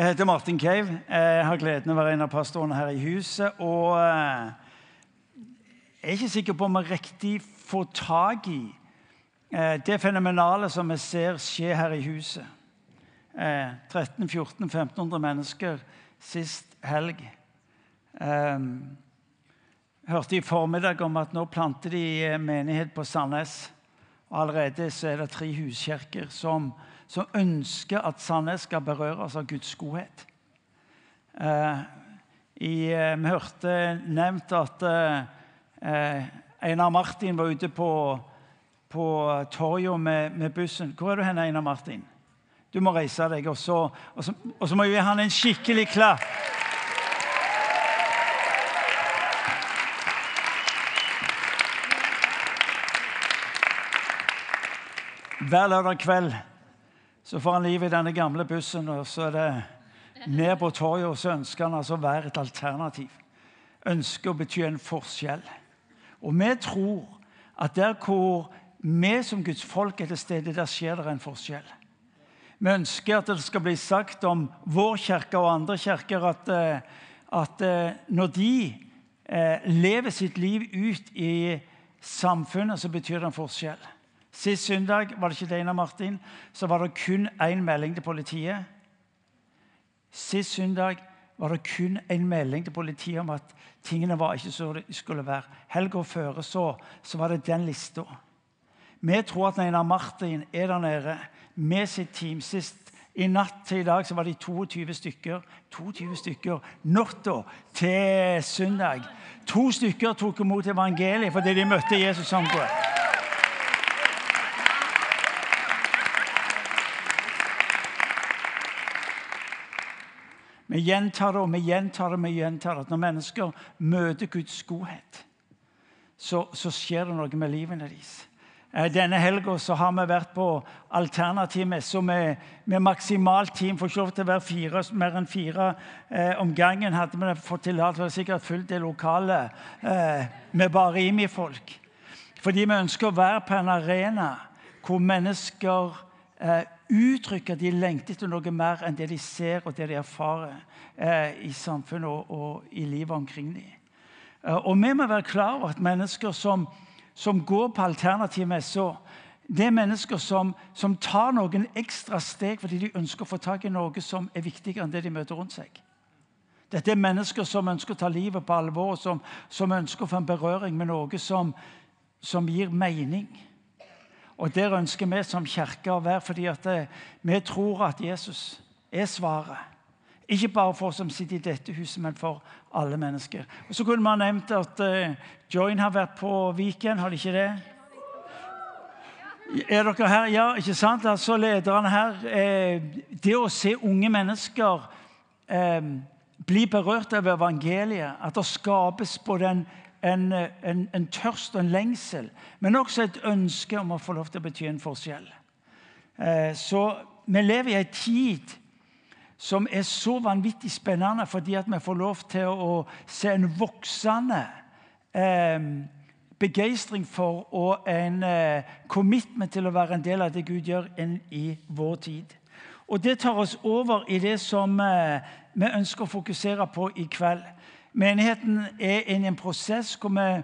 Jeg heter Martin Cave. Jeg har gleden av å være en av pastorene her i huset. Og eh, jeg er ikke sikker på om jeg riktig får tak i eh, det fenomenale som jeg ser skje her i huset. 13 14 1500 mennesker sist helg. Jeg hørte i formiddag om at nå planter de menighet på Sandnes. Allerede så er det tre huskirker som som ønsker at Sandnes skal berøres av Guds godhet. Eh, i, eh, vi hørte nevnt at eh, Einar Martin var ute på, på torget med, med, bussen. Hvor er du hen, Einar Martin? Du må reise deg, og så, og så, og så må vi gi han en skikkelig klapp. Hver lørdag kveld så får han liv i denne gamle bussen, og så er det ned på torget, og så ønsker han altså å være et alternativ. Ønsker å bety en forskjell. Og vi tror at der hvor vi som Guds folk er til stede, der skjer det en forskjell. Vi ønsker at det skal bli sagt om vår kirke og andre kirker at, eh, at eh, når de eh, lever sitt liv ut i samfunnet, så betyr det en forskjell. Sist søndag var det ikke Dana Martin, så var det kun én melding til politiet. Sist søndag var det kun en melding til politiet om at tingene var ikke så de skulle være. Helga før så, så var det den lista. Vi tror at Einar Martin er der nede med sitt team. Sist i natt til i dag så var de 22 stykker. 22 stykker natta til søndag. To stykker tok imot evangeliet fordi de møtte Jesus som god. Vi gjentar det og vi gjentar det. vi gjentar det. At når mennesker møter Guds godhet, så, så skjer det noe med livene deres. Eh, denne helga har vi vært på alternativ messe med, med maksimalt team. Får ikke lov til å være fire, mer enn fire eh, om gangen. Hadde vi fått tillatelse, hadde sikkert fullt det lokalet eh, med bare IMI-folk. Fordi vi ønsker å være på en arena hvor mennesker eh, uttrykke at de lengter etter noe mer enn det de ser og det de erfarer eh, i samfunnet og, og, i livet omkring dem. Eh, og vi må være klar over at mennesker som, som går på alternativ messe, det er mennesker som, som, tar noen ekstra steg fordi de ønsker å få tak i noe som er viktigere enn det de møter rundt seg. Dette er mennesker som ønsker å ta livet på alvor, som, som ønsker å få en berøring med noe som, som gir mening. Og Der ønsker vi som kirke å være, fordi det, vi tror at Jesus er svaret. Ikke bare for oss som sitter i dette huset, men for alle mennesker. Og Så kunne man nevnt at uh, Join har vært på Viken, har de ikke det? Er dere her? Ja, ikke sant? Altså Lederne her eh, Det å se unge mennesker eh, bli berørt av evangeliet, at det skapes både en en, en, en, tørst og en lengsel, men også et ønske om å få lov til å bety en forskjell. Eh, så vi lever i en tid som er så vanvittig spennende fordi at vi får lov til å se en voksende eh, begeistring for og en eh, commitment til å være en del av det Gud gjør i vår tid. Og Det tar oss over i det som eh, vi ønsker å fokusere på i kveld. Menigheten er inne i en prosess hvor vi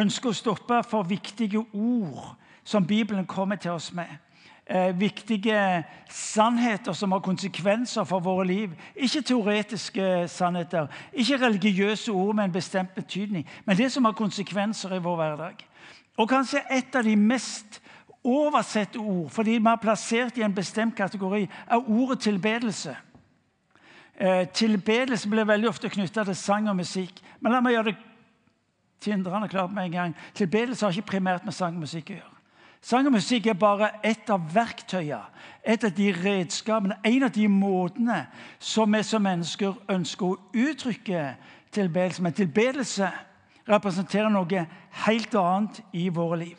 ønsker å stoppe for viktige ord som Bibelen kommer til oss med. Eh, viktige sannheter som har konsekvenser for våre liv. Ikke teoretiske sannheter, ikke religiøse ord med en bestemt betydning, men det som har konsekvenser i vår hverdag. Og kanskje et av de mest oversette ord, fordi vi har plassert i en bestemt kategori, er ordet tilbedelse. Eh, tilbedelse blir veldig ofte knytta til sang og musikk. Men la meg gjøre det tindrende klart med en gang. Tilbedelse har ikke primært med sang og musikk å gjøre. Sang og musikk er bare ett av verktøyene, et av de redskapene, en av de måtene som vi som mennesker ønsker å uttrykke tilbedelse. Men tilbedelse representerer noe helt annet i våre liv.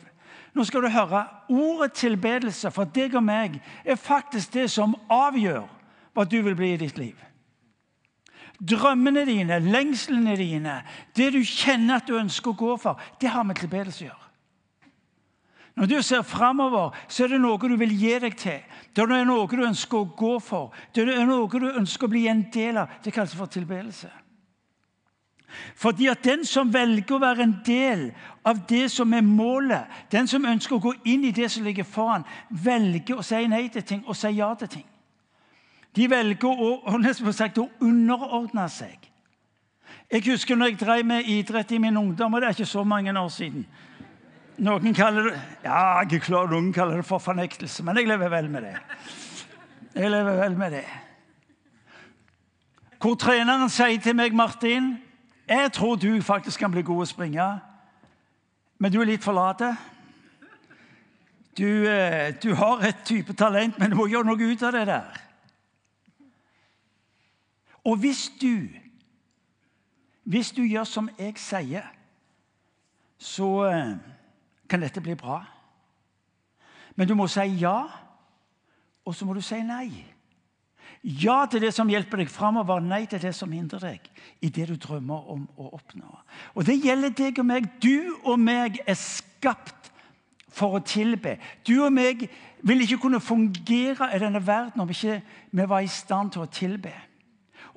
Nå skal du høre. Ordet tilbedelse for deg og meg er faktisk det som avgjør hva du vil bli i ditt liv. Drømmene dine, lengslene dine, det du kjenner at du ønsker å gå for, det har med tilbedelse å gjøre. Når du ser framover, så er det noe du vil gi deg til. Det er noe du ønsker å gå for. Det er noe du ønsker å bli en del av. Det kalles for tilbedelse. Fordi at den som velger å være en del av det som er målet, den som ønsker å gå inn i det som ligger foran, velger å si nei til ting og si ja til ting. De velger å, sagt, å underordne seg. Jeg husker når jeg drev med idrett i min ungdom, og det er ikke så mange år siden. Noen kaller det ja, jeg er klar, noen kaller det for fornektelse, men jeg lever vel med det. Jeg lever vel med det. Hvor treneren sier til meg, Martin jeg tror du faktisk kan bli god å springe, men du er litt for lat. Du, eh, du, har et type talent, men du må gjøre noe ut av det der. Og hvis du hvis du gjør som jeg sier, så eh, kan dette bli bra. Men du må si ja, og så må du si nei. Ja til det som hjelper deg framover, nei til det som hindrer deg i det du drømmer om å oppnå. Og Det gjelder deg og meg. Du og meg er skapt for å tilbe. Du og meg vil ikke kunne fungere i denne verden om ikke vi var i stand til å tilbe.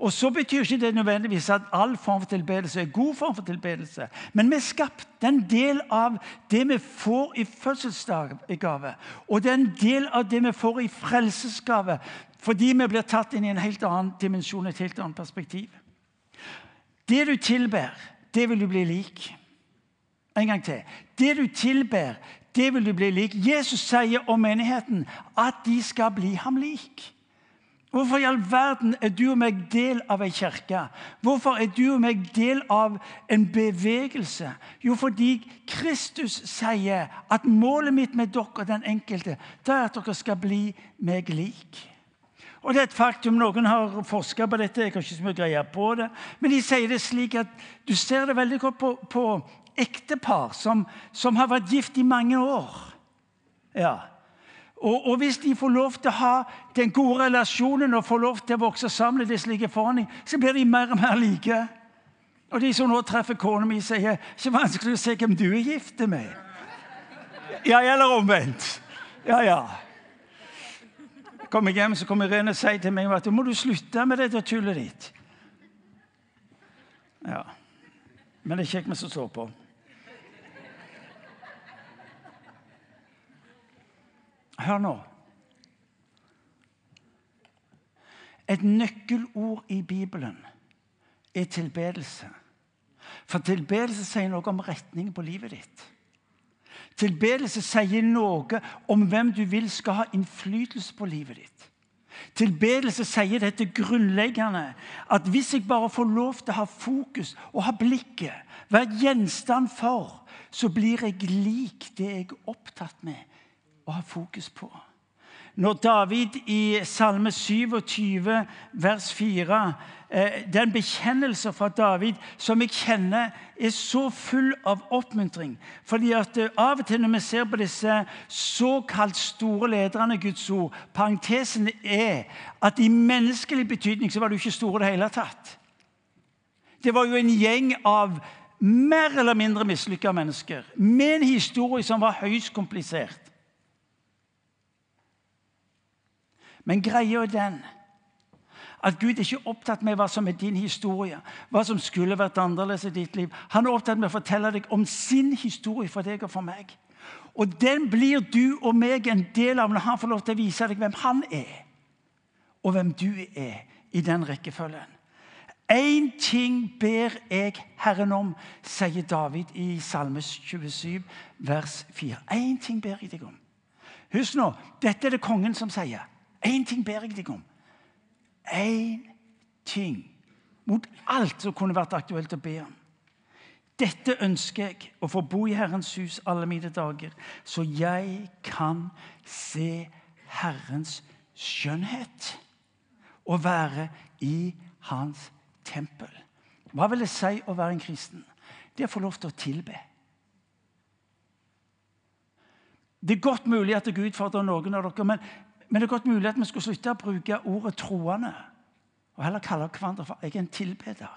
Og så betyr ikke det nødvendigvis at all form for tilbedelse er god form for tilbedelse. Men vi er skapt. Det er en del av det vi får i fødselsgave. Og det er en del av det vi får i frelsesgave. Fordi vi blir tatt inn i en helt annen dimensjon, et helt annet perspektiv. Det du tilber, det vil du bli lik. En gang til. Det du tilber, det vil du bli lik. Jesus sier om menigheten at de skal bli ham lik. Hvorfor i all verden er du og meg del av ei kirke? Hvorfor er du og meg del av en bevegelse? Jo, fordi Kristus sier at målet mitt med dere, og den enkelte, det er at dere skal bli meg lik. Og det er et faktum, Noen har forska på dette, jeg har ikke så mye greie på det, men de sier det slik at du ser det veldig godt på, på ektepar som, som har vært gift i mange år. Ja, og, og, hvis de får lov til å ha den gode relasjonen og får lov til å vokse sammen, det slike forandring, så blir de mer og mer like. Og de som nå treffer kona mi, sier ikke vanskelig å se hvem du er gift med. Ja, eller omvendt. Ja, ja. Kommer hjem, så kommer Irene og sier til meg at må du slutte med det tullet ditt. Ja. Men det er kjekt med som står på. Hør nå. Et nøkkelord i Bibelen er tilbedelse. For tilbedelse sier noe om retningen på livet ditt. Tilbedelse sier noe om hvem du vil skal ha innflytelse på livet ditt. Tilbedelse sier dette grunnleggende at hvis jeg bare får lov til å ha fokus og ha blikket, være gjenstand for, så blir jeg lik det jeg er opptatt med å ha fokus på. Når David i Salme 27, vers 4 Den Det er en bekjennelse fra David som jeg kjenner er så full av oppmuntring. Fordi at eh, Av og til når vi ser på disse såkalt store lederne Guds ord Parentesen er at i menneskelig betydning så var de ikke store i det hele tatt. Det var jo en gjeng av mer eller mindre mislykka mennesker med en historie som var høyst komplisert. Men greia er den at Gud ikke er opptatt med hva som er din historie, hva som skulle vært annerledes i ditt liv. Han er opptatt med å fortelle deg om sin historie for deg og for meg. Og den blir du og meg en del av når han får lov til å vise deg hvem han er, og hvem du er, i den rekkefølgen. Én ting ber jeg Herren om, sier David i Salmes 27, vers 4. Én ting ber jeg deg om. Husk nå, dette er det kongen som sier. Én ting ber jeg deg om. Én ting mot alt som kunne vært aktuelt å be om. Dette ønsker jeg, å få bo i Herrens hus alle mine dager, så jeg kan se Herrens skjønnhet og være i Hans tempel. Hva vil det si å være en kristen? Det å få lov til å tilbe. Det er godt mulig at jeg utfordrer noen av dere, men men det er godt mulig at vi skulle slutte å bruke ordet troende og heller kalle hverandre for jeg er en tilbeder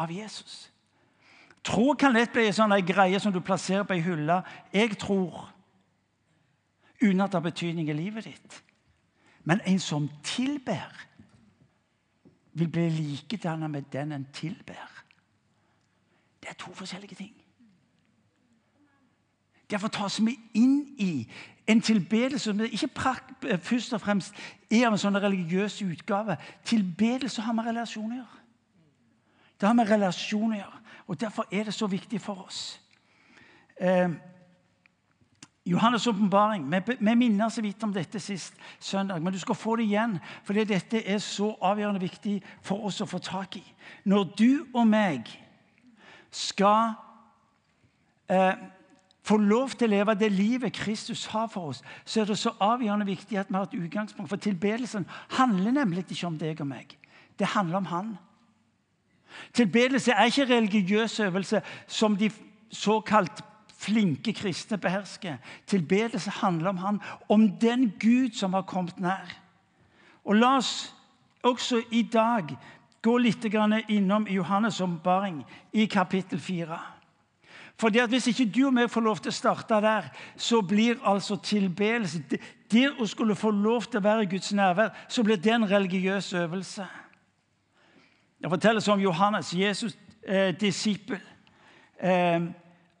av Jesus. Tro kan lett bli en sånn greie som du plasserer på ei hylle. Jeg tror. uten at det har betydning i livet ditt. Men en som tilber, vil bli likedannet med den en tilber. Det er to forskjellige ting. Derfor tas vi inn i en tilbedelse som ikke først og fremst er av en sånn religiøs utgave. Tilbedelse har med relasjon å gjøre. Det har med relasjon å gjøre. Og Derfor er det så viktig for oss. Eh, Johannes' åpenbaring. Vi, minner så vidt om dette sist søndag, men du skal få det igjen. Fordi dette er så avgjørende viktig for oss å få tak i. Når du og meg skal eh, få lov til å leve det livet Kristus har for oss, så er det så avgjørende viktig at vi har et utgangspunkt. For tilbedelsen handler nemlig ikke om deg og meg. Det handler om Han. Tilbedelse er ikke religiøs øvelse som de såkalt flinke kristne behersker. Tilbedelse handler om Han, om den Gud som har kommet nær. Og La oss også i dag gå litt innom Johannes' ombaring i kapittel 4. Fordi at Hvis ikke du og meg får lov til å starte der, så blir altså tilbedelse Det å skulle få lov til å være i Guds nærvær, så blir det en religiøs øvelse. Det fortelles om Johannes, Jesus' eh, disippel. Eh,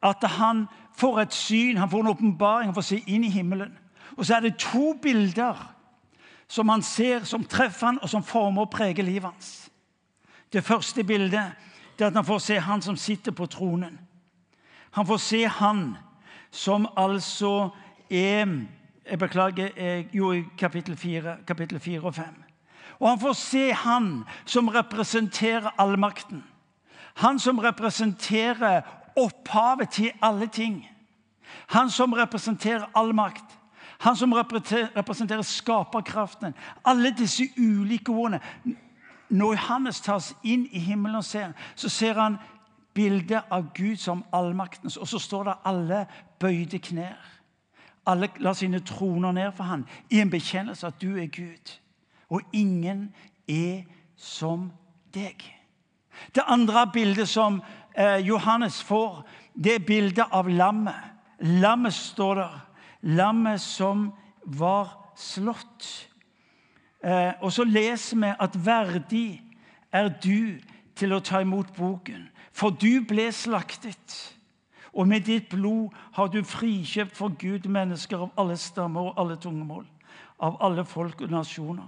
at han får et syn, han får en åpenbaring, han får se inn i himmelen. Og så er det to bilder som han ser, som treffer han, og som former og preger livet hans. Det første bildet det er at han får se han som sitter på tronen. Han får se han som altså er Jeg beklager, jeg gjorde kapittel 4, kapittel 4 og 5. Og han får se han som representerer allmakten. Han som representerer opphavet til alle ting. Han som representerer all makt. Han som representerer skaperkraften. Alle disse ulike ordene. Når Johannes tas inn i himmelen og ser, så ser han bildet av Gud som allmaktens. Og så står det alle bøyde knær. Alle la sine troner ned for ham i en bekjennelse at du er Gud. Og ingen er som deg. Det andre bildet som eh, Johannes får, det er bildet av lammet. Lammet står der. Lammet som var slått. Eh, og så leser vi at verdig er du til å ta imot boken. For du ble slaktet, og med ditt blod har du frikjøpt for Gud mennesker av alle stammer og alle tungemål, av alle folk og nasjoner.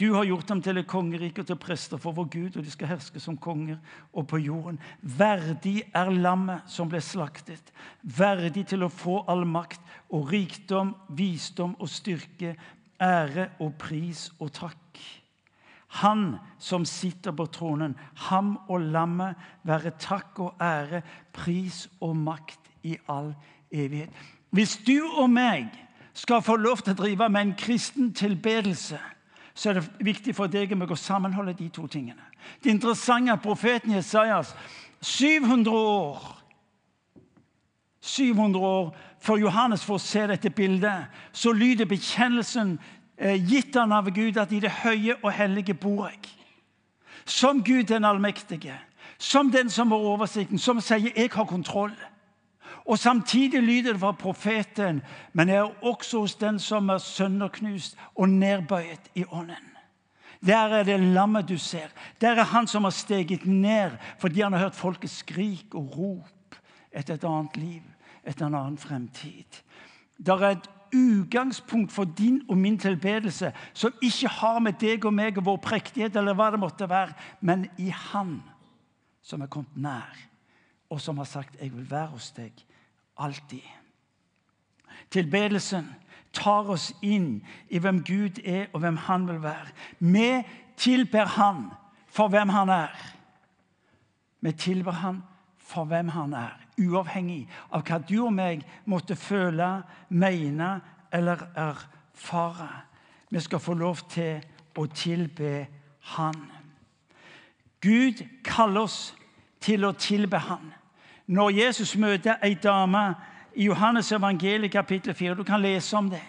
Du har gjort dem til et kongerike og til prester for vår Gud, og de skal herske som konger og på jorden. Verdig er lammet som ble slaktet, verdig til å få all makt og rikdom, visdom og styrke, ære og pris og takk. Han som sitter på tronen, ham og lammet være takk og ære, pris og makt i all evighet. Hvis du og meg skal få lov til å drive med en kristen tilbedelse, så er det viktig for deg å sammenholde de to tingene. Det interessante er at profeten Jesajas 700 år 700 år før Johannes får se dette bildet, så lyder bekjennelsen gitt han av Gud at i det høye og hellige bor jeg. Som Gud den allmektige, som den som har oversikten, som sier 'jeg har kontroll'. Og Samtidig lyder det fra profeten, men jeg er også hos den som er sønderknust og nedbøyet i ånden. Der er det lammet du ser. Der er han som har steget ned fordi han har hørt folket skrik og rop etter et annet liv, etter en annen fremtid. Der er et utgangspunkt for din og min tilbedelse som ikke har med deg og meg og vår prektighet eller hva det måtte være, men i Han som er kommet nær, og som har sagt 'Jeg vil være hos deg' alltid. Tilbedelsen tar oss inn i hvem Gud er, og hvem han vil være. Vi tilber Han for hvem han er. Vi tilber Han for hvem han er, uavhengig av hva du og meg måtte føle, mene eller erfare. Vi skal få lov til å tilbe Han. Gud kaller oss til å tilbe Han når Jesus møter ei dame i Johannes evangeliet kapittel 4. Du kan lese om det.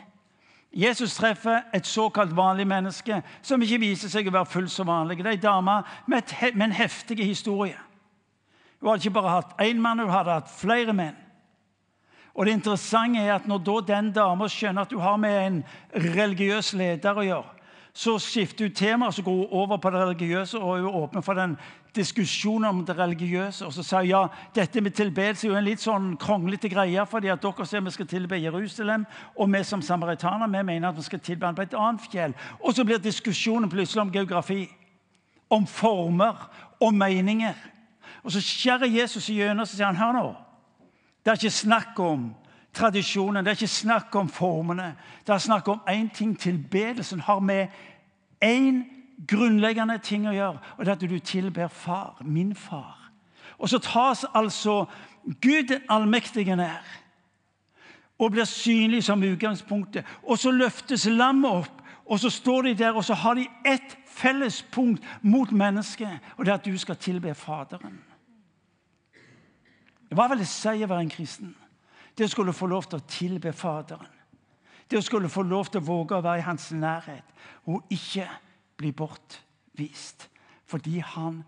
Jesus treffer et såkalt vanlig menneske som ikke viser seg å være fullt så vanlig. Det er ei dame med, en heftig historie. Hun hadde ikke bare hatt én mann, hun hadde hatt flere menn. Og det interessante er at Når da den dama skjønner at hun har med en religiøs leder å gjøre, så skifter hun tema så går hun over på det religiøse og er åpen for den diskusjonen om det religiøse. Og så sier hun ja, dette med tilbedelse er jo en litt sånn kronglete greie. fordi at dere sier vi skal tilbe Jerusalem, og vi som samaritaner vi mener at vi skal tilbe ham på et annet fjell. Og så blir diskusjonen plutselig om geografi, om former, om meninger. Og så skjærer Jesus igjennom og sier han, hør nå. Det er ikke snakk om tradisjonen, det er ikke snakk om formene. Det er snakk om én ting. Tilbedelsen har med én grunnleggende ting å gjøre, og det er at du tilber far, min far. Og så tas altså Gud den allmektige ned og blir synlig som utgangspunktet. Og så løftes lammet opp, og så står de der, og så har de ett felles punkt mot mennesket, og det er at du skal tilbe Faderen. Hva vil det si å være en kristen? Det å skulle få lov til å tilbe Faderen. Det å skulle få lov til å våge å være i hans nærhet og ikke bli bortvist. Fordi han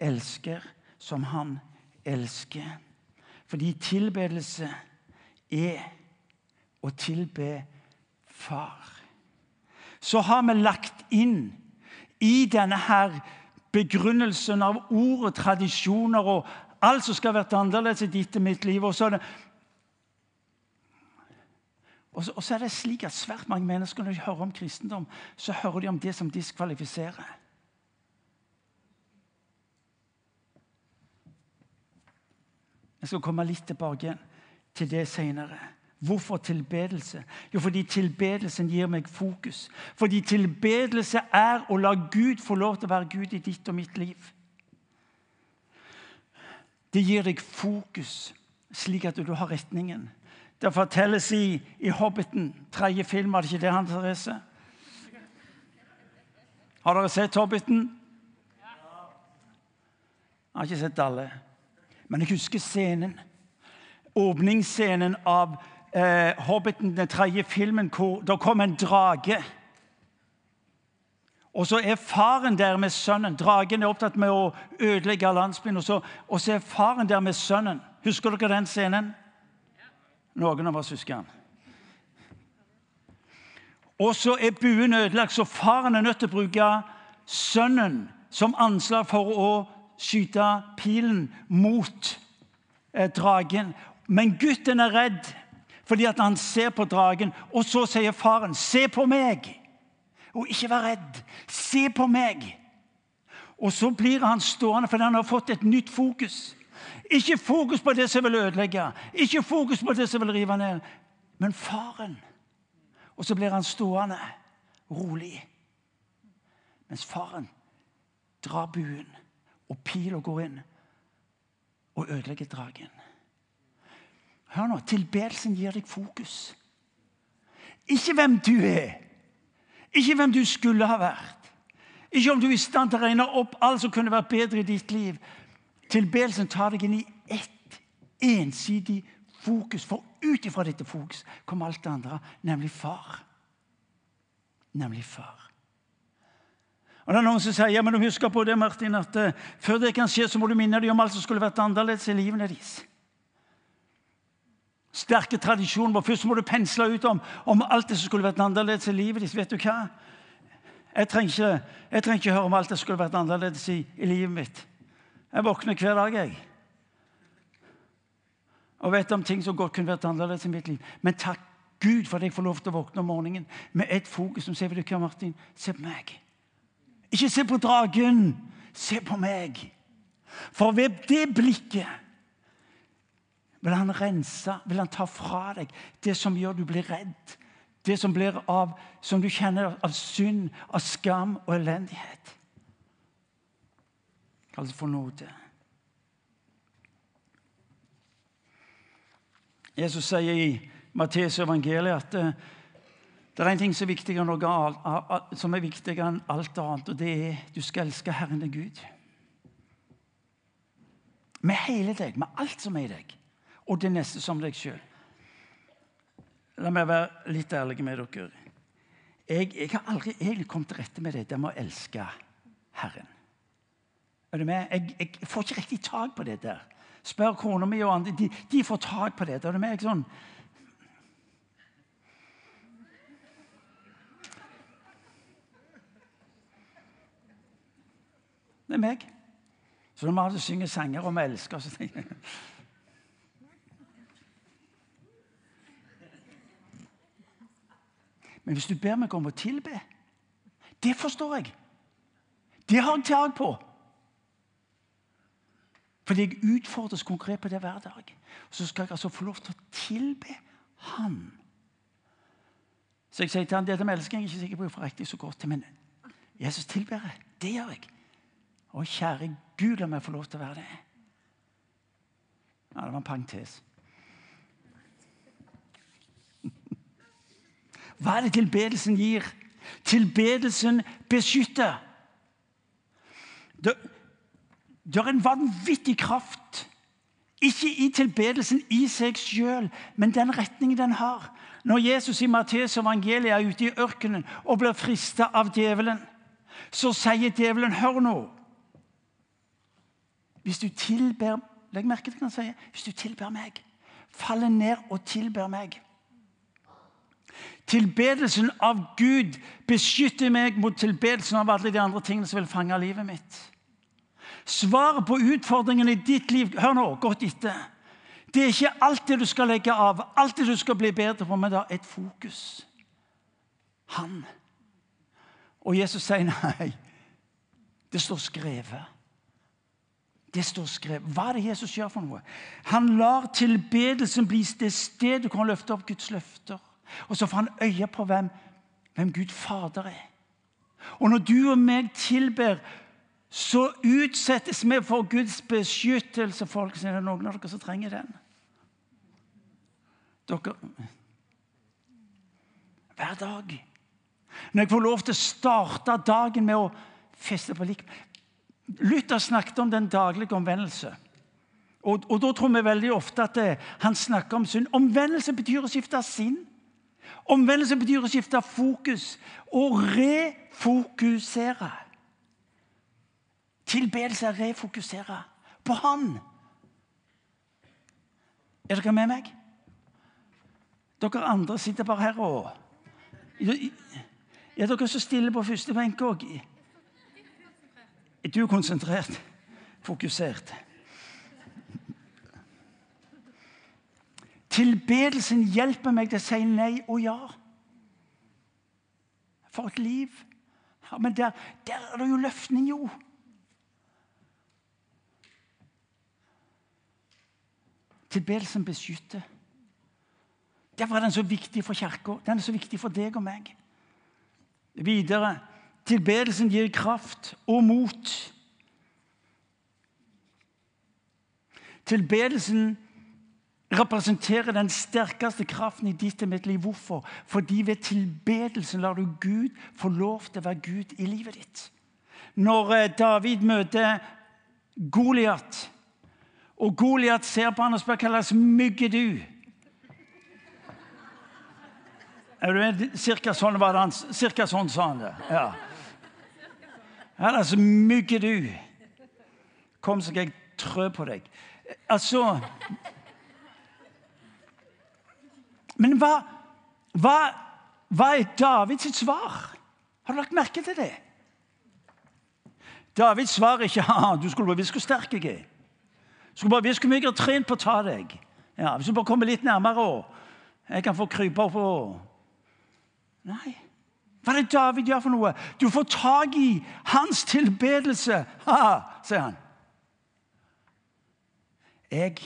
elsker som han elsker. Fordi tilbedelse er å tilbe Far. Så har vi lagt inn i denne her begrunnelsen av ord og tradisjoner og alt som skal være annerledes i ditt og mitt liv. Og så, det, og, så, og så, er det slik at svært mange mennesker når de hører om kristendom, så hører de om det som diskvalifiserer. Jeg skal komme litt tilbake til det senere. Hvorfor tilbedelse? Jo, fordi tilbedelsen gir meg fokus. Fordi tilbedelse er å la Gud få lov til å være Gud i ditt og mitt liv. Det gir deg fokus, slik at du har retningen. Det fortelles i, i 'Hobbiten', tredje film. Var det ikke det, han Therese? Har dere sett 'Hobbiten'? Jeg har ikke sett alle. Men jeg husker scenen. Åpningsscenen av eh, 'Hobbiten', den tredje filmen, hvor det kom en drage. Og så er faren der med sønnen. Dragen er opptatt med å ødelegge landsbyen. Og så, og så er faren der med sønnen. Husker dere den scenen? Noen av oss husker den. Og så er buen ødelagt, så faren er nødt til å bruke sønnen som anslag for å skyte pilen mot eh, dragen. Men gutten er redd fordi han ser på dragen, og så sier faren, 'Se på meg!' Og ikke vær redd. Se på meg. Og så blir han stående fordi han har fått et nytt fokus. Ikke fokus på det som vil ødelegge, ikke fokus på det som vil rive ned, men faren. Og så blir han stående rolig. Mens faren drar buen, og pila går inn og ødelegger dragen. Hør nå, tilbedelsen gir deg fokus. Ikke hvem du er, ikke hvem du skulle ha vært. Ikke om du er i stand til å regne opp alt som kunne vært bedre i ditt liv. Tilbedelsen tar deg inn i ett ensidig fokus. For ut ifra dette fokus kommer alt det andre, nemlig far. Nemlig far. Og det er Noen som sier ja, men du husker på det, Martin, at uh, før det kan skje, så må du minne deg om alt som skulle vært annerledes i livene deres sterke tradisjoner. Først må du pensle ut om, om, alt det som skulle vært annerledes i livet ditt. Vet du hva? Jeg trenger, ikke, jeg trenger ikke høre om alt det skulle vært annerledes i, i livet mitt. Jeg våkner hver dag, jeg. Og vet om ting som godt kunne vært annerledes i mitt liv. Men takk Gud for at jeg får lov til å våkne om morgenen med et fokus som sier du hva, Martin, se på meg. Ikke se på dragen. Se på meg. For ved det blikket vil han rense, vil han ta fra deg det som gjør du blir redd. Det som blir av, som du kjenner av synd, av skam og elendighet. Kalles for nåde. Jesus sier i Matteus evangeliet at eh, det er en ting som er viktigere enn, noe, som er viktigere enn alt annet, og det er du skal elske Herren din Gud. Med hele deg, med alt som er i deg og det neste som deg sjøl. La meg være litt ærlig med dere. Jeg, jeg, har aldri egentlig kommet til rette med det med å elske Herren. Er du med? Jeg, jeg får ikke riktig tak på det der. Spør kona mi og andre. De, de får tak på det. Er er det Jeg, sånn Det er meg. Så når vi synger sanger om å elske, så tenker jeg Men hvis du ber meg om å tilbe, det forstår jeg. Det har jeg tak på. Fordi jeg utfordres konkret på det hver dag. Så skal jeg altså få lov til å tilbe Han. Så jeg sier til han, dette med elsking er jeg ikke sikker på får riktig så godt til, men Jesus tilber jeg. Det gjør jeg. Å, kjære Gud, la meg få lov til å være det. Ja, det var en parentes. Hva er det tilbedelsen gir? Tilbedelsen beskytter. Det, det er en vanvittig kraft. Ikke i tilbedelsen i seg sjøl, men den retningen den har. Når Jesus i Matteus evangeliet er ute i ørkenen og blir frista av djevelen, så sier djevelen, 'Hør nå' Hvis du tilber Legg merke til hva han sier. Hvis du tilber meg, faller ned og tilber meg. Tilbedelsen av Gud beskytter meg mot tilbedelsen av alle de andre tingene som vil fange livet mitt. Svaret på utfordringene i ditt liv hør nå, godt etter, det er ikke alt det du skal legge av, alt det du skal bli bedre på, men det er et fokus. Han. Og Jesus sier nei. Det står skrevet. Det står skrevet. Hva er det Jesus gjør for noe? Han lar tilbedelsen bli det stedet hvor han løfter opp Guds løfter. Og så får han øye på hvem, hvem Gud Fader er. Og når du og meg tilber, så utsettes vi for Guds beskyttelse. Folk, så er det noen av dere som trenger den. Dere Hver dag. Når jeg får lov til å starte dagen med å feste på lik Luther snakket om den daglige omvendelse. Og, og Da tror vi veldig ofte at det, han snakker om synd. Omvendelse betyr å skifte sinn. Omvendelse betyr å skifte fokus og refokusere. Tilbedelse er refokusere på Han. Er dere med meg? Dere andre sitter bare her og Er dere så stille på første benk òg? Du er konsentrert, fokusert. Tilbedelsen hjelper meg til å si nei og ja. For et liv. Ja, men der, der er det jo løftning, jo. Tilbedelsen beskytter. Derfor er den så viktig for Kirka. Den er så viktig for deg og meg. Videre Tilbedelsen gir kraft og mot. Tilbedelsen representerer den sterkeste kraften i ditt og mitt liv. Hvorfor? Fordi ved tilbedelsen lar du Gud få lov til å være Gud i livet ditt. Når eh, David møter Goliat, og Goliat ser på han og spør hva slags mygg er du Cirka sånn var det han, cirka sånn sa han det. ja. Ellers mygger du. Kom, så skal jeg trø på deg. Altså Men hva, hva, hva er Davids svar? Har du lagt merke til det? Davids svar er ikke ja, du skulle bare visst hvor sterk jeg er. Du skulle bare visst hvor mye jeg har trent på å ta deg. Ja, Hvis du bare kommer litt nærmere, og jeg kan få krype opp og Nei. Hva er det David gjør for noe? Du får tak i hans tilbedelse. Ha, sier han. Jeg,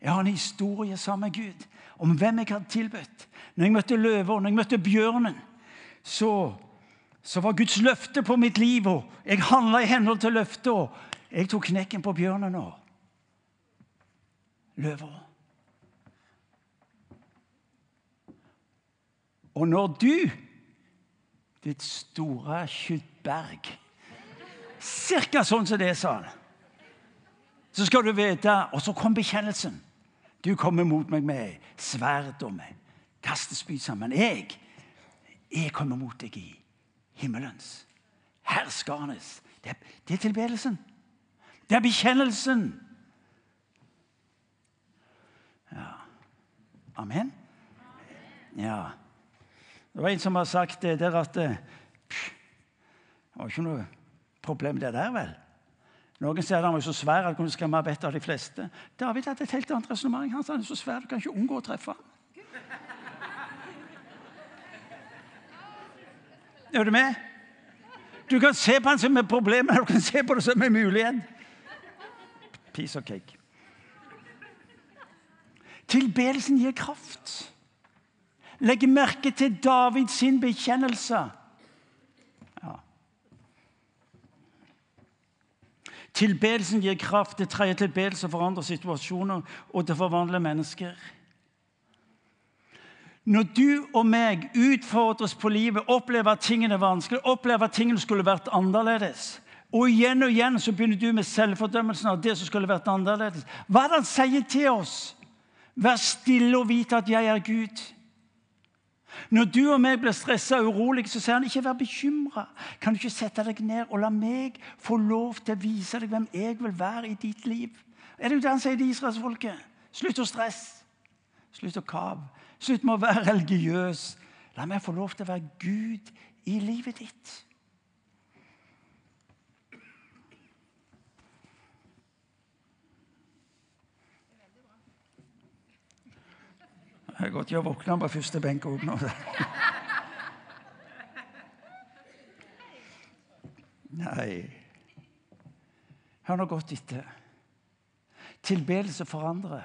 jeg har en historie sammen med Gud om hvem jeg hadde tilbedt. Når jeg møtte løver, når jeg møtte bjørnen, så, så var Guds løfte på mitt liv. og Jeg handla i henhold til løftet. og Jeg tok knekken på bjørnen og løver. Og når du ditt store kjøttberg. Cirka sånn som det, sa han. Så skal du vite Og så kom bekjennelsen. Du kommer mot meg med sverd og med kastespyd sammen. Jeg, jeg kommer mot deg i himmelens, herskernes det, det er tilbedelsen. Det er bekjennelsen. Ja. Amen? Ja. Det var en som har sagt det der at eh, Det var ikke noe problem, det der, vel? Noen sier at han var så svær at han kunne skremme vettet av de fleste. David hadde et helt annet resonnement. Han sa han er så svær du kan ikke unngå å treffe ham. Er du med? Du kan se på han som et problem, eller du kan se på det som en mulighet. Piece of cake. Tilbedelsen gir kraft. Legg merke til Davids bekjennelse. Tilbedelsen gir kraft. Det tredje tilbedelse forandrer situasjoner, og det forvandler mennesker. Når du og meg utfordres på livet, opplever at tingene er vanskelig, opplever at tingene skulle vært annerledes, og igjen og igjen så begynner du med selvfordømmelsen av det som skulle vært annerledes. Hva er det han sier til oss? Vær stille og vite at jeg er Gud. Når du og meg blir stressa og urolige, så sier han ikke vær bekymra. Kan du ikke sette deg ned og la meg få lov til å vise deg hvem jeg vil være i ditt liv? Er det jo det han sier til israelsfolket? Slutt å stresse. Slutt å kave. Slutt med å være religiøs. La meg få lov til å være Gud i livet ditt. Det er godt jeg våkna på første benk òg nå. Nei Hør nå godt etter. Tilbedelse forandrer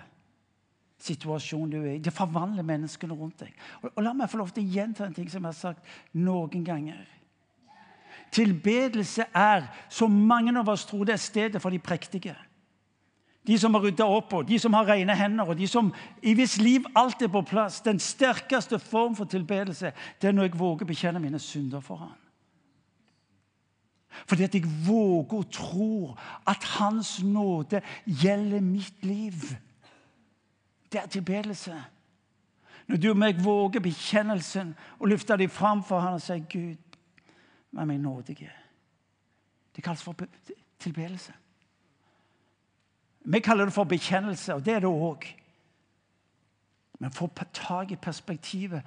situasjonen du er i. Det forvandler menneskene rundt deg. Og, og La meg få lov til å gjenta en ting som jeg har sagt noen ganger. Tilbedelse er, som mange av oss tror, det er stedet for de prektige de som har rydda opp, og de som har rene hender, og de som i hvis liv alt er på plass. Den sterkeste form for tilbedelse det er når jeg våger bekjenne mine synder for ham. Fordi at jeg våger å tro at Hans nåde gjelder mitt liv. Det er tilbedelse. Når du og meg våger bekjennelsen og løfter dem fram for ham og sier, 'Gud, vær meg nådige'. Det kalles for tilbedelse. Vi kaller det for bekjennelse, og det er det òg. Men få tak i perspektivet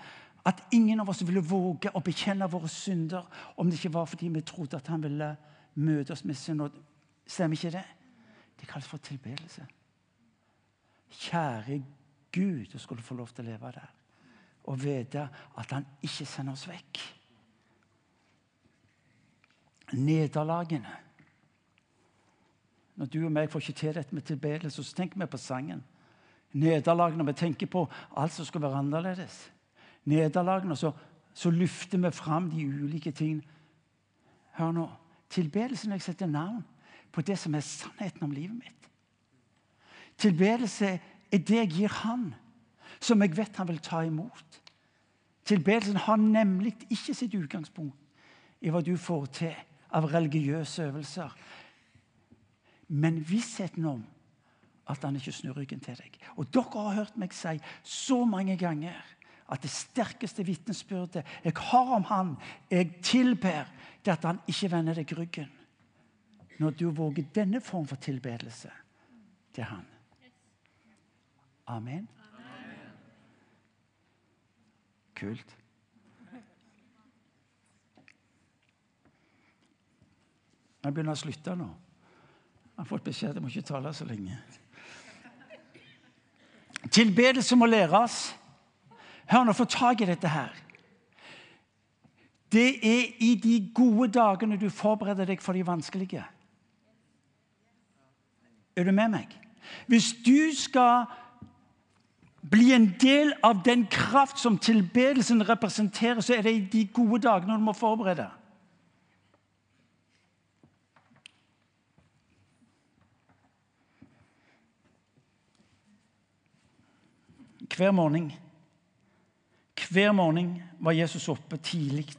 at ingen av oss ville våge å bekjenne våre synder om det ikke var fordi vi trodde at han ville møte oss med sin nåde. Stemmer ikke det? Det kalles for tilbedelse. Kjære Gud, du skulle få lov til å leve der og vite at han ikke sender oss vekk. Nederlagene når du og meg får ikke til dette med tilbedelse, så tenker vi på sangen. Nederlag når vi tenker på alt som skal være annerledes. Nederlagene, så, så løfter vi fram de ulike tingene. Hør nå. Tilbedelse når jeg setter navn på det som er sannheten om livet mitt. Tilbedelse er det jeg gir Han, som jeg vet han vil ta imot. Tilbedelsen har nemlig ikke sitt utgangspunkt i hva du får til av religiøse øvelser men vissheten om at han ikke snur ryggen til deg. Og Dere har hørt meg si så mange ganger at det sterkeste vitnesbyrdet jeg har om han jeg tilber, det at han ikke vender deg ryggen. Når du våger denne form for tilbedelse til han. Amen. Kult. Jeg begynner å slutte nå har fått beskjed om å ikke tale så lenge. Tilbedelse må læres. Hør nå, få tak i dette her. Det er i de gode dagene du forbereder deg for de vanskelige. Er du med meg? Hvis du skal bli en del av den kraft som tilbedelsen representerer, så er det i de gode dagene du må forberede deg. Hver morgen Hver morgen var Jesus oppe tidlig.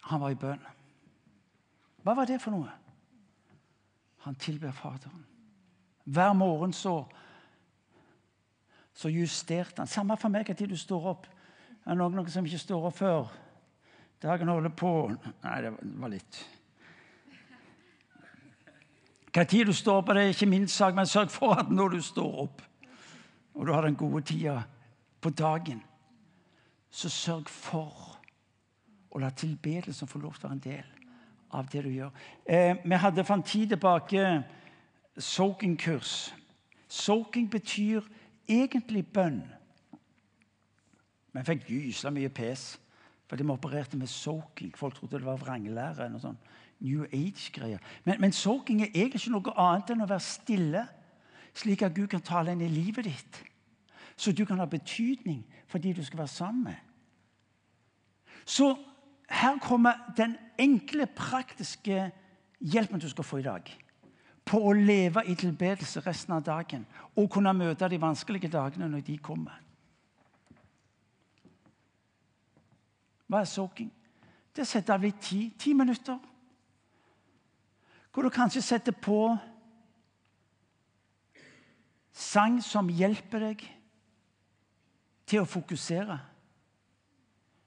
Han var i bønn. Hva var det for noe? Han tilber Faderen. Hver morgen så, så justerte han. Samme for meg hva tid du står opp. Er det noen, noen som ikke står opp før dagen holder på Nei, det var litt Hva tid du står opp, det er ikke min sak, men sørg for at når du står opp og du har den gode tida på dagen, så sørg for å la tilbedelsen få lov til å være en del av det du gjør. Eh, vi hadde for en tid tilbake soaking-kurs. Soaking betyr egentlig bønn. Jeg fikk gysla mye pes fordi vi opererte med soaking. Folk trodde det var vranglære. New Age-greier. Men, men soaking er egentlig ikke noe annet enn å være stille, slik at Gud kan tale inn i livet ditt. Så du kan ha betydning for de du skal være sammen med. Så her kommer den enkle, praktiske hjelpen du skal få i dag. På å leve i tilbedelse resten av dagen og kunne møte de vanskelige dagene når de kommer. Hva er soaking? Det setter av litt tid. Ti minutter. Hvor du kanskje setter på sang som hjelper deg til å fokusere.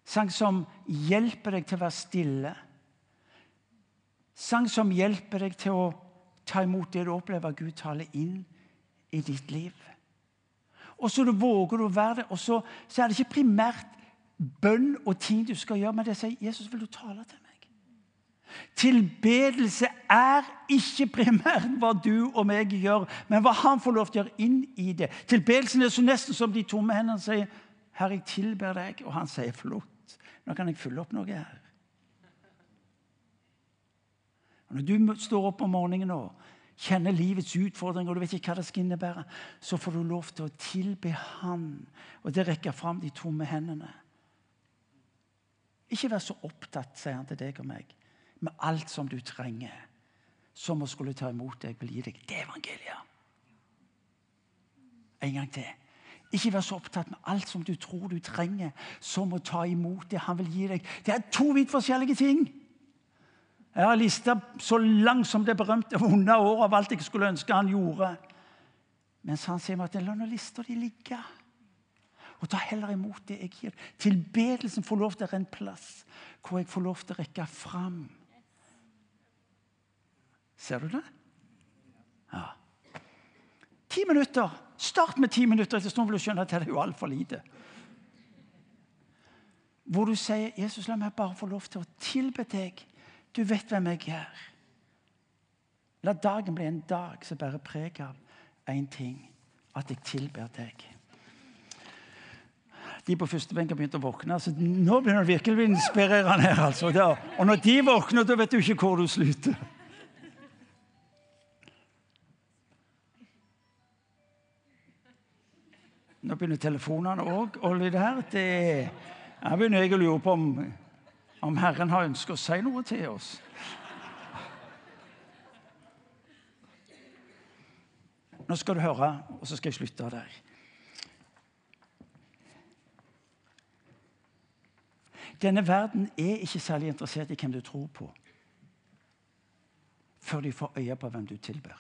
Sang som hjelper deg til å være stille. Sang som hjelper deg til å ta imot det du opplever Gud taler inn i ditt liv. Og så våger du å være det. Og så, så er det ikke primært bønn og ting du skal gjøre, men det sier Jesus, vil du tale til meg? Tilbedelse er ikke primært hva du og meg gjør, men hva han får lov til å gjøre inn i det. Tilbedelsen er så nesten som de tomme hendene sier, 'Herre, jeg tilber deg.' Og han sier, 'Flott, nå kan jeg fylle opp noe her'. Når du står opp om morgenen og kjenner livets utfordringer, og du vet ikke hva det skal innebære, så får du lov til å tilbe Han. Og det rekker fram de tomme hendene. Ikke vær så opptatt, sier han til deg og meg, med alt som du trenger, som å skulle ta imot deg vil gi deg. Det er evangeliet. En gang til. Ikke vær så opptatt med alt som du tror du trenger, som å ta imot det han vil gi deg. Det er to vidt forskjellige ting. Jeg har lista så langt som det berømte vonde året av alt jeg skulle ønske han gjorde. Mens han sier meg at la nå lista di ligge. Og ta heller imot det jeg gir. Tilbedelsen får lov til å en plass hvor jeg får lov til å rekke fram. Ser du det? Ja. Ti minutter. Start med ti minutter. Etter stund vil du skjønne at det er jo altfor lite. Hvor du sier, 'Jesus, la meg bare få lov til å tilbe deg.' Du vet hvem jeg er. La dagen bli en dag som bærer preg av én ting at jeg tilber deg de på første benk har begynt å våkne. Altså, nå begynner det virkelig inspirerende her. Altså. Og når de våkner, da vet du ikke hvor du slutter. Nå begynner telefonene òg å lyde her. Det, jeg begynner jeg å lure på om, om Herren har ønsket å si noe til oss. Nå skal du høre, og så skal jeg slutte der. Denne verden er ikke særlig interessert i hvem du tror på, før de får øye på hvem du tilber.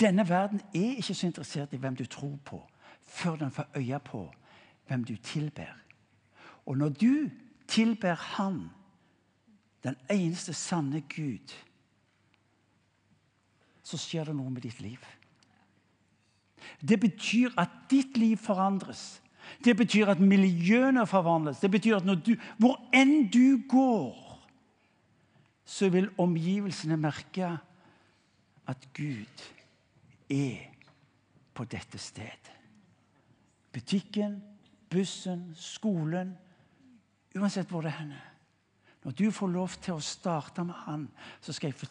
Denne verden er ikke så interessert i hvem du tror på, før den får øye på hvem du tilber. Og når du tilber Han, den eneste sanne Gud, så skjer det noe med ditt liv. Det betyr at ditt liv forandres. Det betyr at miljøene forvandles. Det betyr at du, hvor enn du går, så vil omgivelsene merke at Gud er på dette sted. Butikken, bussen, skolen Uansett hvor det er henne. Når du får lov til å starte med Han, så skal jeg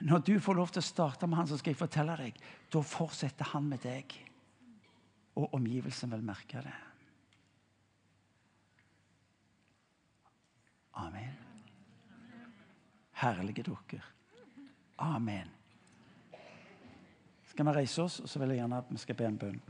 Når du får lov til å starte med Han, så skal jeg fortelle deg da fortsetter Han med deg og omgivelsene vil merke det. Amen. Herlige dere. Amen. Skal vi reise oss, og så vil jeg gjerne at vi skal be en bønn.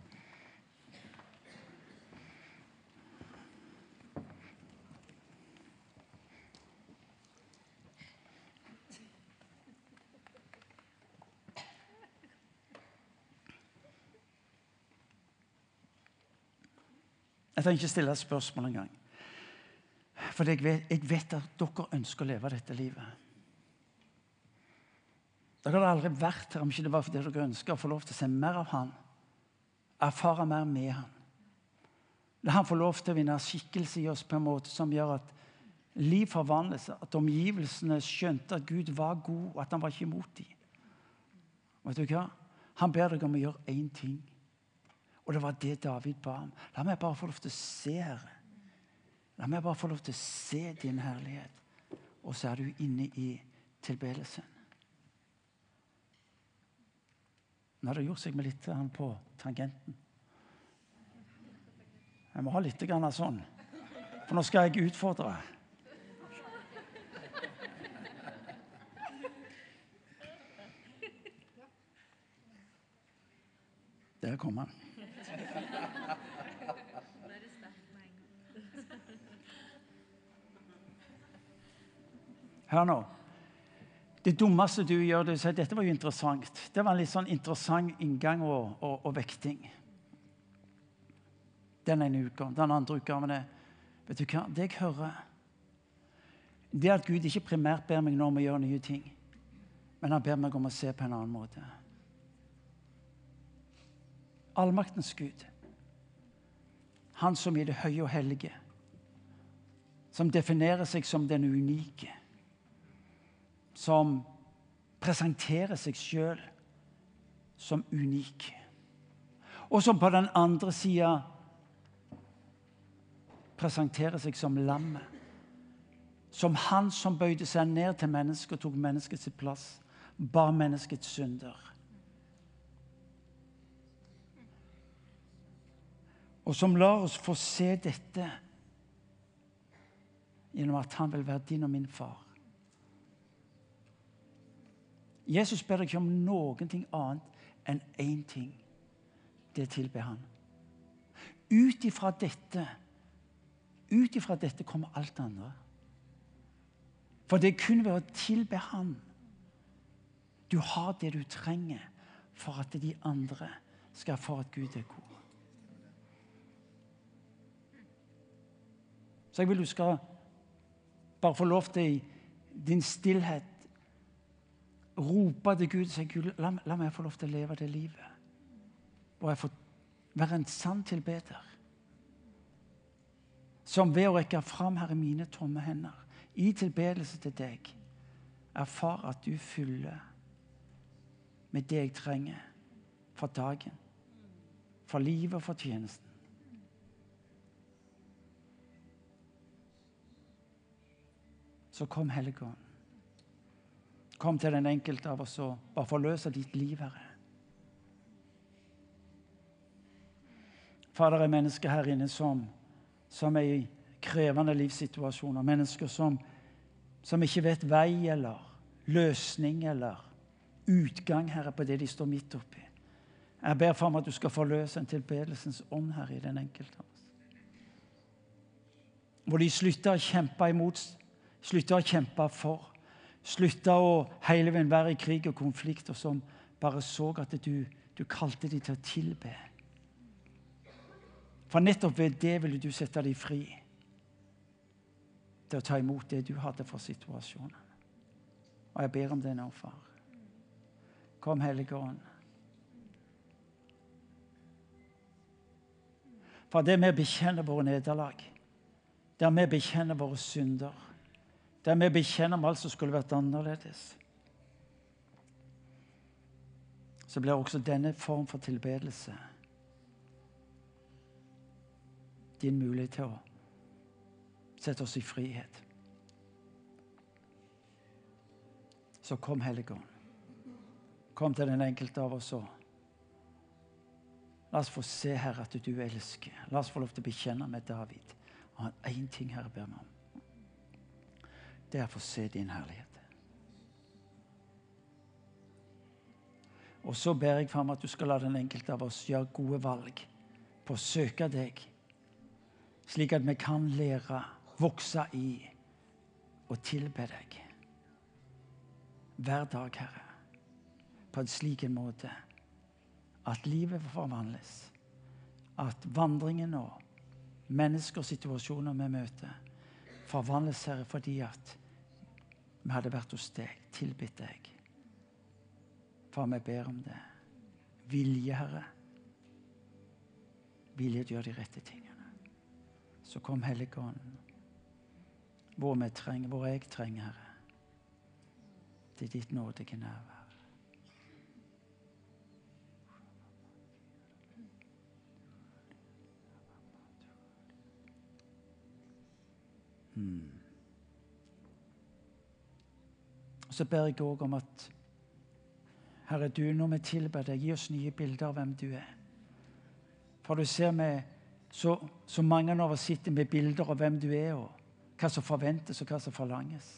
Jeg trenger ikke stille et spørsmål engang. For jeg jeg vet at dere ønsker å leve dette livet. Dere hadde aldri vært her om ikke det var fordi dere ønsker å få lov til å se mer av han. Erfare mer med han. La han få lov til å vinne skikkelse i oss på en måte som gjør at liv forvandles. At omgivelsene skjønte at Gud var god, og at han var ikke imot dem. Vet du hva? Han ber deg om å gjøre én ting. Og det var det David ba om. La meg bare få lov til å se, Herre. La meg bare få lov til å se din herlighet. Og så er du inne i tilbedelsen. Har det gjort seg med litt på tangenten. Jeg må ha litt grann sånn, for nå skal jeg utfordre. Der kom han. Hør nå. Det dummeste du gjør, det er å si dette var jo interessant. Det var en litt sånn interessant inngang og, og, og vekting. Den ene utgaven. Den andre utgaven er vet du hva, Det jeg hører, det er at Gud ikke primært ber meg nå om å gjøre nye ting, men han ber meg om å se på en annen måte. Allmaktens Gud, han som i det høye og hellige, som definerer seg som den unike som presenterer seg sjøl som unik. Og som på den andre sida presenterer seg som lammet. Som han som bøyde seg ned til mennesket og tok menneskets plass. Bar menneskets synder. Og som lar oss få se dette gjennom at han vil være din og min far. Jesus ber deg ikke om noen ting annet enn én ting. Det tilber han. Ut ifra dette ut ifra dette kommer alt det andre. For det er kun ved å tilbe Han du har det du trenger for at de andre skal få at Gud er god. Så jeg vil du skal bare få lov til i din stillhet rope til Gud og si Gud, la, la, meg få lov til å leve det livet. Og jeg får være en sann tilbeder. Som ved å rekke fram, Herre, mine tomme hender i tilbedelse til deg, erfar at du fyller med det jeg trenger for dagen, for livet og for tjenesten. Så kom Helligånd. Kom til den enkelte av oss og bare forløse ditt liv, Herre. Fader, er mennesker her inne som, som er i krevende livssituasjoner. Mennesker som, som ikke vet vei eller løsning eller utgang, Herre, på det de står midt oppi. Jeg ber for meg at du skal forløse en tilbedelsens ånd her i den enkelte av oss. Hvor de slutter å kjempe imot, slutter å kjempe for slutta å hele veien være i krig og konflikt, og som bare så at du, du kalte dem til å tilbe. For nettopp ved det ville du sette dem fri til å ta imot det du hadde for situasjonen. Og jeg ber om det nå, far. Kom, Hellige Ånd. For det vi bekjenner våre nederlag, der vi bekjenner våre synder, der vi bekjenner om alt som skulle vært annerledes. Så blir også denne form for tilbedelse din mulighet til å sette oss i frihet. Så kom, Helligånd. Kom til den enkelte av oss òg. La oss få se, Herre, at du elsker. La oss få lov til å bekjenne med David. Og én ting Herre ber meg om det er å få se din herlighet. Og så ber jeg fram at du skal la den enkelte av oss gjøre gode valg på å søke deg, slik at vi kan lære, vokse i og tilbe deg hver dag, Herre, på en slik måte at livet forvandles, at vandringen og mennesker og situasjoner vi møter, forvandles, Herre, fordi at vi hadde vært hos deg, tilbitt deg. Far, vi ber om det. Vilje, Herre. Vilje til å gjøre de rette tingene. Så kom Helligånden. Hvor vi trenger, hvor jeg trenger, Herre, til ditt nådige nærvær. Hmm. Så ber jeg òg om at Herre, du, når vi tilber deg, gi oss nye bilder av hvem du er. For du ser vi, så, så mange av oss sitter med bilder av hvem du er, og hva som forventes, og hva som forlanges.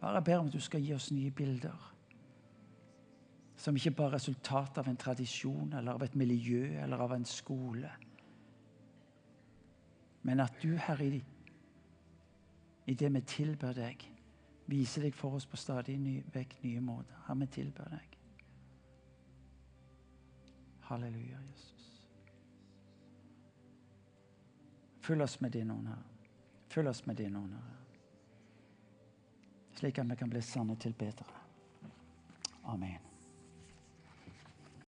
Bare ber om at du skal gi oss nye bilder. Som ikke bare er resultat av en tradisjon eller av et miljø eller av en skole. Men at du, Herre, i, det vi tilber deg, viser deg for oss på stadig ny, vekk nye måter. Her vi tilber deg. Halleluja, Jesus. Fyll oss med din ånd, Herre. Fyll oss med din ånd, Herre. Slik at vi kan bli sanne tilbedere. Amen.